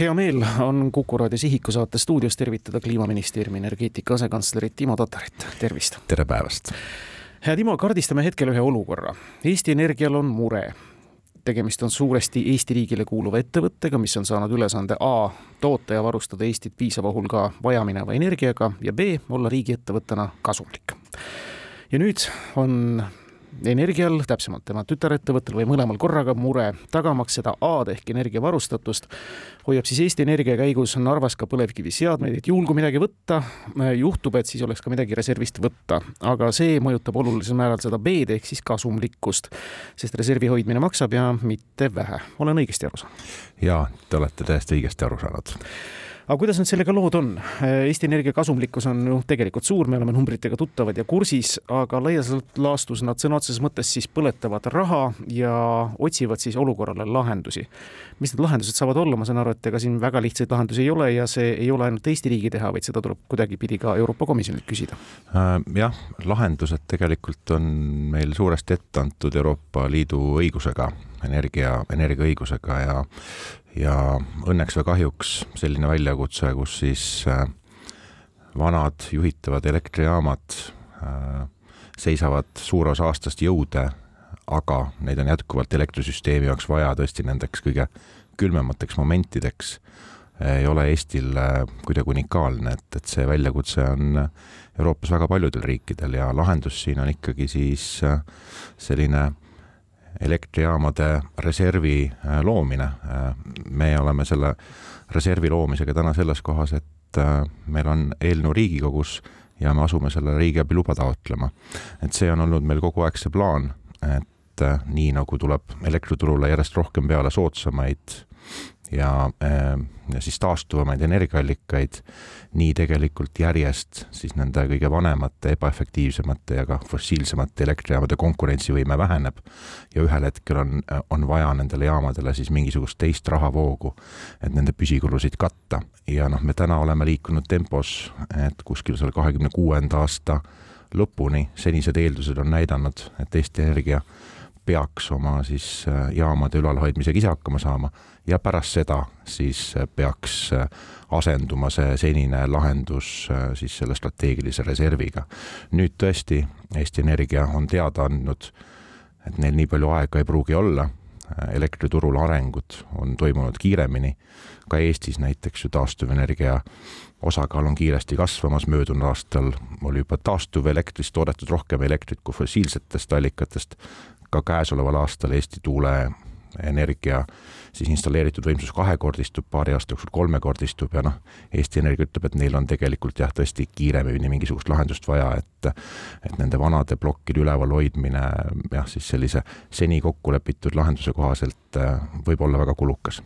hea meel on Kuku raadio Sihiku saate stuudios tervitada Kliimaministeeriumi energeetika asekantslerit Timo Tatarit, tervist! tere päevast! hea Timo, kaardistame hetkel ühe olukorra. Eesti Energial on mure. tegemist on suuresti Eesti riigile kuuluva ettevõttega, mis on saanud ülesande A toota ja varustada Eestit piisava hulga vajamineva energiaga ja B olla riigiettevõttena kasumlik. ja nüüd on Energial, täpsemalt tema tütarettevõttel või mõlemal korraga mure, tagamaks seda A-d ehk energiavarustatust, hoiab siis Eesti Energia käigus Narvas ka põlevkiviseadmeid, et juhul, kui midagi võtta juhtub, et siis oleks ka midagi reservist võtta. aga see mõjutab olulisel määral seda B-d ehk siis kasumlikkust, sest reservi hoidmine maksab ja mitte vähe. olen õigesti aru saanud? jaa, te olete täiesti õigesti aru saanud aga kuidas nüüd sellega lood on? Eesti Energia kasumlikkus on ju tegelikult suur, me oleme numbritega tuttavad ja kursis, aga laias laastus nad sõna otseses mõttes siis põletavad raha ja otsivad siis olukorrale lahendusi. mis need lahendused saavad olla, ma saan aru, et ega siin väga lihtsaid lahendusi ei ole ja see ei ole ainult Eesti riigi teha, vaid seda tuleb kuidagipidi ka Euroopa Komisjonilt küsida. Äh, jah, lahendused tegelikult on meil suuresti ette antud Euroopa Liidu õigusega, energia, energiaõigusega ja ja õnneks või kahjuks selline väljakutse, kus siis äh, vanad juhitavad elektrijaamad äh, seisavad suur osa aastast jõude, aga neid on jätkuvalt elektrisüsteemi jaoks vaja tõesti nendeks kõige külmemateks momentideks, ei ole Eestil äh, kuidagi unikaalne, et, et see väljakutse on Euroopas väga paljudel riikidel ja lahendus siin on ikkagi siis selline elektrijaamade reservi loomine. Äh, me oleme selle reservi loomisega täna selles kohas, et äh, meil on eelnõu Riigikogus ja me asume selle riigiabi luba taotlema. et see on olnud meil kogu aeg see plaan, et nii nagu tuleb elektriturule järjest rohkem peale soodsamaid ja, ehm, ja siis taastuvamaid energiaallikaid, nii tegelikult järjest siis nende kõige vanemate, ebaefektiivsemate ja ka fossiilsemate elektrijaamade konkurentsivõime väheneb. ja ühel hetkel on, on vaja nendele jaamadele siis mingisugust teist rahavoogu, et nende püsikulusid katta. ja noh, me täna oleme liikunud tempos, et kuskil seal kahekümne kuuenda aasta lõpuni senised eeldused on näidanud, et Eesti Energia peaks oma siis äh, jaamade ülalhoidmisega ise hakkama saama ja pärast seda siis äh, peaks äh, asenduma see senine lahendus siis selle strateegilise reserviga. nüüd tõesti Eesti Energia on teada andnud, et neil nii palju aega ei pruugi olla, elektriturul arengud on toimunud kiiremini, ka Eestis näiteks ju taastuvenergia osakaal on kiiresti kasvamas, möödunud aastal oli juba taastuvelektris toodetud rohkem elektrit kui fossiilsetest allikatest, ka käesoleval aastal Eesti tuuleenergia siis installeeritud võimsus kahekordistub, paari aasta jooksul kolmekordistub ja noh, Eesti Energia ütleb, et neil on tegelikult jah, tõesti kiiremini mingisugust lahendust vaja, et et nende vanade plokkide üleval hoidmine jah, siis sellise seni kokku lepitud lahenduse kohaselt võib olla väga kulukas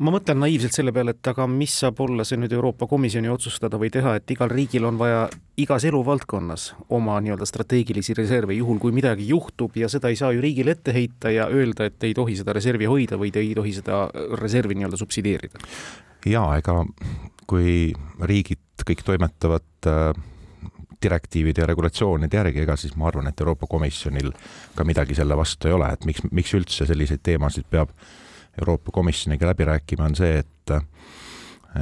ma mõtlen naiivselt selle peale, et aga mis saab olla see nüüd Euroopa Komisjoni otsustada või teha, et igal riigil on vaja igas eluvaldkonnas oma nii-öelda strateegilisi reserve, juhul kui midagi juhtub ja seda ei saa ju riigile ette heita ja öelda, et ei tohi seda reservi hoida või te ei tohi seda reservi nii-öelda subsideerida. jaa, ega kui riigid kõik toimetavad äh, direktiivide ja regulatsioonide järgi, ega siis ma arvan, et Euroopa Komisjonil ka midagi selle vastu ei ole, et miks, miks üldse selliseid teemasid peab Euroopa Komisjoniga läbi rääkima, on see, et,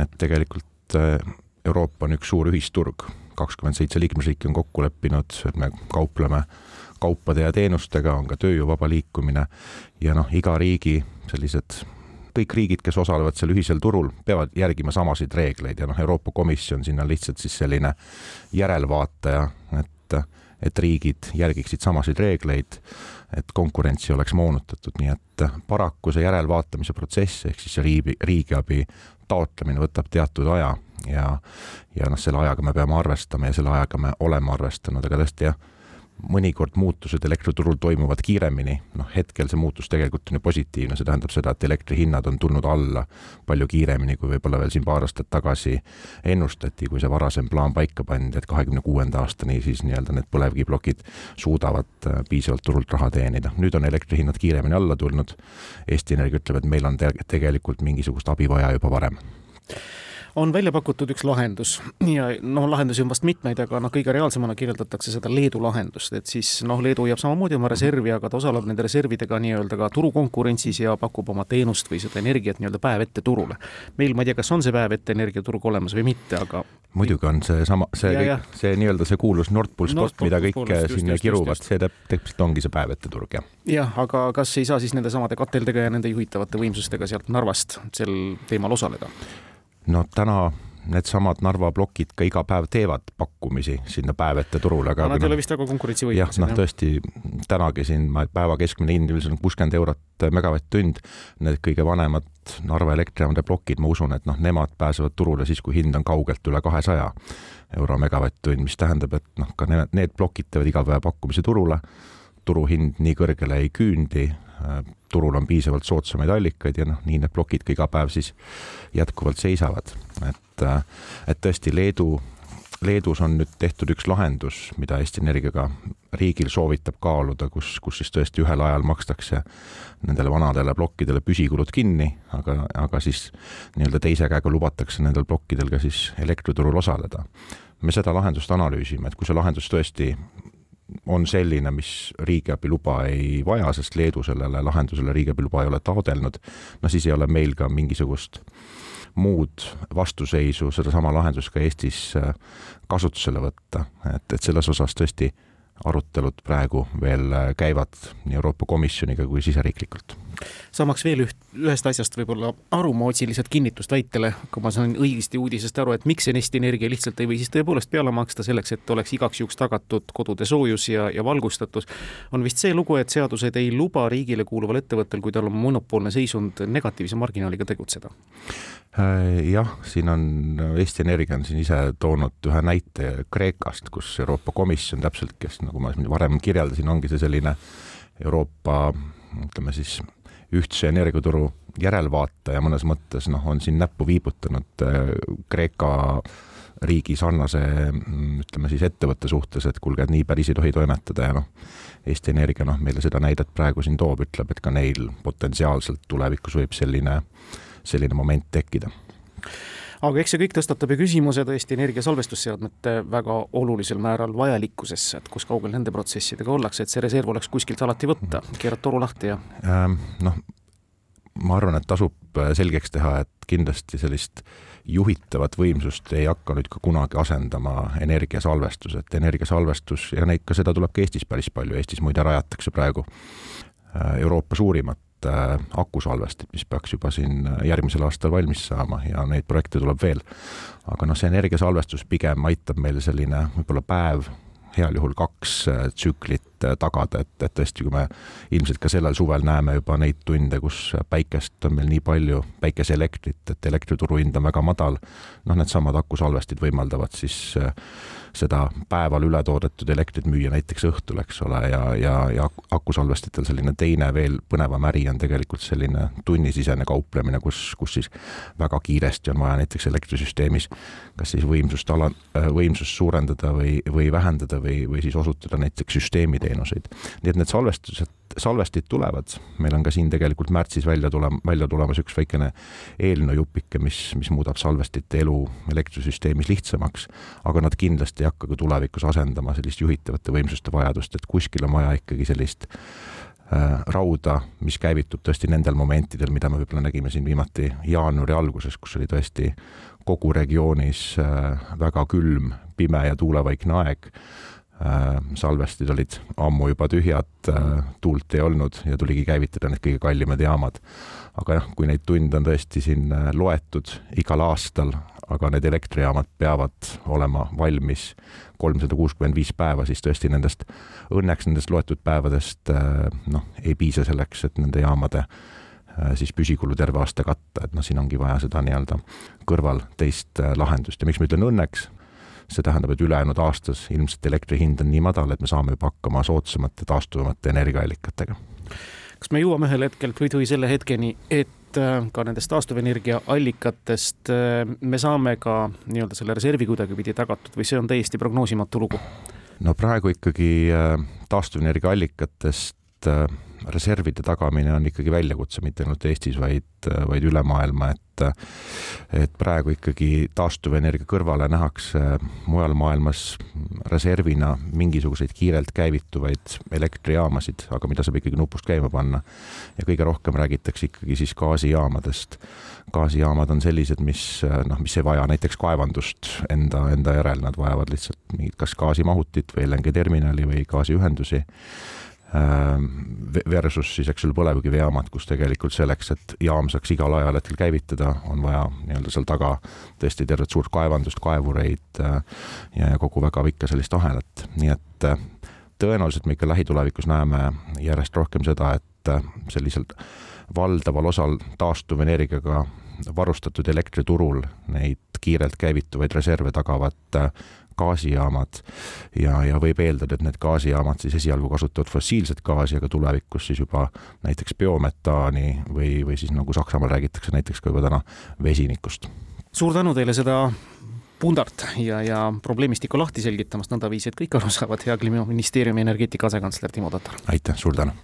et tegelikult äh, Euroopa on üks suur ühisturg, kakskümmend seitse liikmesriiki on kokku leppinud, et me kaupleme kaupade ja teenustega, on ka tööjõu vaba liikumine ja noh, iga riigi sellised kõik riigid, kes osalevad seal ühisel turul, peavad järgima samasid reegleid ja noh, Euroopa Komisjon siin on lihtsalt siis selline järelvaataja, et, et riigid järgiksid samasid reegleid et konkurentsi oleks moonutatud, nii et paraku see järelvaatamise protsess ehk siis see riigi, riigiabi taotlemine võtab teatud aja ja, ja noh, selle ajaga me peame arvestama ja selle ajaga me oleme arvestanud, aga tõesti jah mõnikord muutused elektriturul toimuvad kiiremini, noh hetkel see muutus tegelikult on ju positiivne, see tähendab seda, et elektrihinnad on tulnud alla palju kiiremini, kui võib-olla veel siin paar aastat tagasi ennustati, kui see varasem plaan paika pandi, et kahekümne kuuenda aastani siis nii-öelda need põlevkiviplokid suudavad äh, piisavalt turult raha teenida. nüüd on elektrihinnad kiiremini alla tulnud, Eesti Energia ütleb, et meil on te tegelikult mingisugust abi vaja juba varem on välja pakutud üks lahendus ja noh, lahendusi on vast mitmeid, aga noh, kõige reaalsemana kirjeldatakse seda Leedu lahendust, et siis noh, Leedu hoiab samamoodi oma reservi, aga ta osaleb nende reservidega nii-öelda ka turukonkurentsis ja pakub oma teenust või seda energiat nii-öelda päev ette turule. meil, ma ei tea, kas on see päev ette energiaturg olemas või mitte, aga muidugi on seesama, see, see, kõik, see nii-öelda see kuulus Nord Pool spot, mida kõik sinna kiruvad, see täpselt ongi see päev ette turg, jah. jah, aga kas ei saa siis nende samade kateldega ja nende juhitavate võimsustega sealt Narvast sel teemal osaleda? No täna needsamad Narva plokid ka iga päev teevad pakkumisi sinna päev ette turule, aga nad ei no, ole vist väga konkurentsivõimelised. jah, noh tõesti, tänagi siin päeva keskmine hind ilmselt on kuuskümmend eurot megavatt-tund, need kõige vanemad Narva elektrijaamade plokid, ma usun, et noh, nemad pääsevad turule siis, kui hind on kaugelt üle kahesaja euro megavatt-tund, mis tähendab, et noh, ka need, need plokid teevad iga päev pakkumise turule, turuhind nii kõrgele ei küündi, turul on piisavalt soodsamaid allikaid ja noh, nii need plokid ka iga päev siis jätkuvalt seisavad, et, et tõesti Leedu, Leedus on nüüd tehtud üks lahendus, mida Eesti Energiaga riigil soovitab kaaluda, kus, kus siis tõesti ühel ajal makstakse nendele vanadele plokkidele püsikulud kinni, aga, aga siis nii-öelda teise käega lubatakse nendel plokkidel ka siis elektriturul osaleda. me seda lahendust analüüsime, et kui see lahendus tõesti on selline, mis riigiabiluba ei vaja, sest Leedu sellele lahendusele riigiabiluba ei ole taodelnud, no siis ei ole meil ka mingisugust muud vastuseisu sedasama lahendust ka Eestis äh, kasutusele võtta, et, et selles osas tõesti arutelud praegu veel äh, käivad nii Euroopa Komisjoniga kui siseriiklikult. Saamaks veel üht, ühest asjast võib-olla aru, ma otsin lihtsalt kinnitust väitele, kui ma saan õigesti uudisest aru, et miks Eesti Energia lihtsalt ei või siis tõepoolest peale maksta selleks, et oleks igaks juhuks tagatud kodude soojus ja, ja valgustatus, on vist see lugu, et seadused ei luba riigile kuuluval ettevõttel, kui tal on monopoolne seisund, negatiivse marginaaliga tegutseda. Äh, jah, siin on, Eesti Energia on siin ise toonud ühe näite Kreekast, kus Euroopa Komisjon täpselt, kes nagu ma varem kirjeldasin, ongi see selline Euroopa ütleme siis ühtse energiaturu järelvaataja mõnes mõttes noh, on siin näppu viibutanud äh, Kreeka riigi sarnase mm, ütleme siis ettevõtte suhtes, et kuulge, et nii päris ei tohi toimetada ja noh, Eesti Energia noh, meile seda näidet praegu siin toob, ütleb, et ka neil potentsiaalselt tulevikus võib selline, selline moment tekkida aga eks see kõik tõstatab ju küsimuse tõesti energiasalvestusseadmete väga olulisel määral vajalikkusesse, et kus kaugel nende protsessidega ollakse, et see reserv oleks kuskilt alati võtta, keerad toru lahti ja ähm,. noh, ma arvan, et tasub äh, selgeks teha, et kindlasti sellist juhitavat võimsust ei hakka nüüd ka kunagi asendama energiasalvestus, et energiasalvestus ja neid ka, seda tuleb ka Eestis päris palju, Eestis muide rajatakse praegu äh, Euroopa suurimat Äh, akusalvestit, mis peaks juba siin äh, järgmisel aastal valmis saama ja neid projekte tuleb veel. aga noh, see energiasalvestus pigem aitab meil selline võib-olla päev, heal juhul kaks äh, tsüklit tagada, et, et tõesti, kui me ilmselt ka sellel suvel näeme juba neid tunde, kus päikest on meil nii palju, päikeseelektrit, et elektrituru hind on väga madal, noh, needsamad akusalvestid võimaldavad siis seda päeval ületoodetud elektrit müüa näiteks õhtul, eks ole, ja, ja, ja akusalvestitel selline teine veel põnevam äri on tegelikult selline tunnisisene kauplemine, kus, kus siis väga kiiresti on vaja näiteks elektrisüsteemis kas siis võimsust ala, võimsust suurendada või, või vähendada või, või siis osutada näiteks süsteemiteenuseid. nii et need salvestused salvestid tulevad, meil on ka siin tegelikult märtsis välja tulema, välja tulemas üks väikene eelnõujupike, mis, mis muudab salvestite elu elektrisüsteemis lihtsamaks, aga nad kindlasti ei hakka ka tulevikus asendama sellist juhitavate võimsuste vajadust, et kuskil on vaja ikkagi sellist äh, rauda, mis käivitub tõesti nendel momentidel, mida me võib-olla nägime siin viimati jaanuari alguses, kus oli tõesti kogu regioonis äh, väga külm, pime ja tuulevaikne aeg salvestid olid ammu juba tühjad, äh, tuult ei olnud ja tuligi käivitada need kõige kallimad jaamad. aga jah, kui neid tunde on tõesti siin äh, loetud igal aastal, aga need elektrijaamad peavad olema valmis kolmsada kuuskümmend viis päeva, siis tõesti nendest, õnneks nendest loetud päevadest noh, ei piisa selleks, et nende jaamade siis püsikulu terve aasta katta, et noh, siin ongi vaja seda nii-öelda kõrval teist lahendust. Ja miks ma ütlen õnneks, see tähendab, et ülejäänud aastas ilmselt elektri hind on nii madal, et me saame juba hakkama soodsamate taastuvamate energiaallikatega. kas me jõuame ühel hetkel või, või selle hetkeni, et äh, ka nendest taastuvenergia allikatest äh, me saame ka nii-öelda selle reservi kuidagipidi tagatud või see on täiesti prognoosimatu lugu? no praegu ikkagi äh, taastuvenergia allikatest reservide tagamine on ikkagi väljakutse mitte ainult Eestis, vaid, vaid üle maailma, et et praegu ikkagi taastuvenergia kõrvale nähakse mujal maailmas reservina mingisuguseid kiirelt käivituvaid elektrijaamasid, aga mida saab ikkagi nupust käima panna. ja kõige rohkem räägitakse ikkagi siis gaasijaamadest. gaasijaamad on sellised, mis noh, mis ei vaja näiteks kaevandust enda, enda järel, nad vajavad lihtsalt mingit kas gaasimahutit või LNG terminali või gaasiühendusi versus siis, eks ole, põlevkivijaamad, kus tegelikult selleks, et jaam saaks igal ajahetkel käivitada, on vaja nii-öelda seal taga tõesti tervet suurt kaevandust, kaevureid äh, ja, kogu väga pikka sellist ahelat, nii et äh, tõenäoliselt me ikka lähitulevikus näeme järjest rohkem seda, et sellisel valdaval osal taastuvenergiaga varustatud elektriturul neid kiirelt käivituvaid reserve tagavad gaasijaamad ja, ja võib eeldada, et need gaasijaamad siis esialgu kasutavad fossiilset gaasi, aga tulevikus siis juba näiteks biometaani või, või siis nagu Saksamaal räägitakse näiteks ka juba täna vesinikust. suur tänu teile seda pundart ja, ja probleemistikku lahti selgitamast nõndaviisi, et kõik aru saavad, hea Kliimaministeeriumi energeetika asekantsler Timo Tatar. aitäh, suur tänu!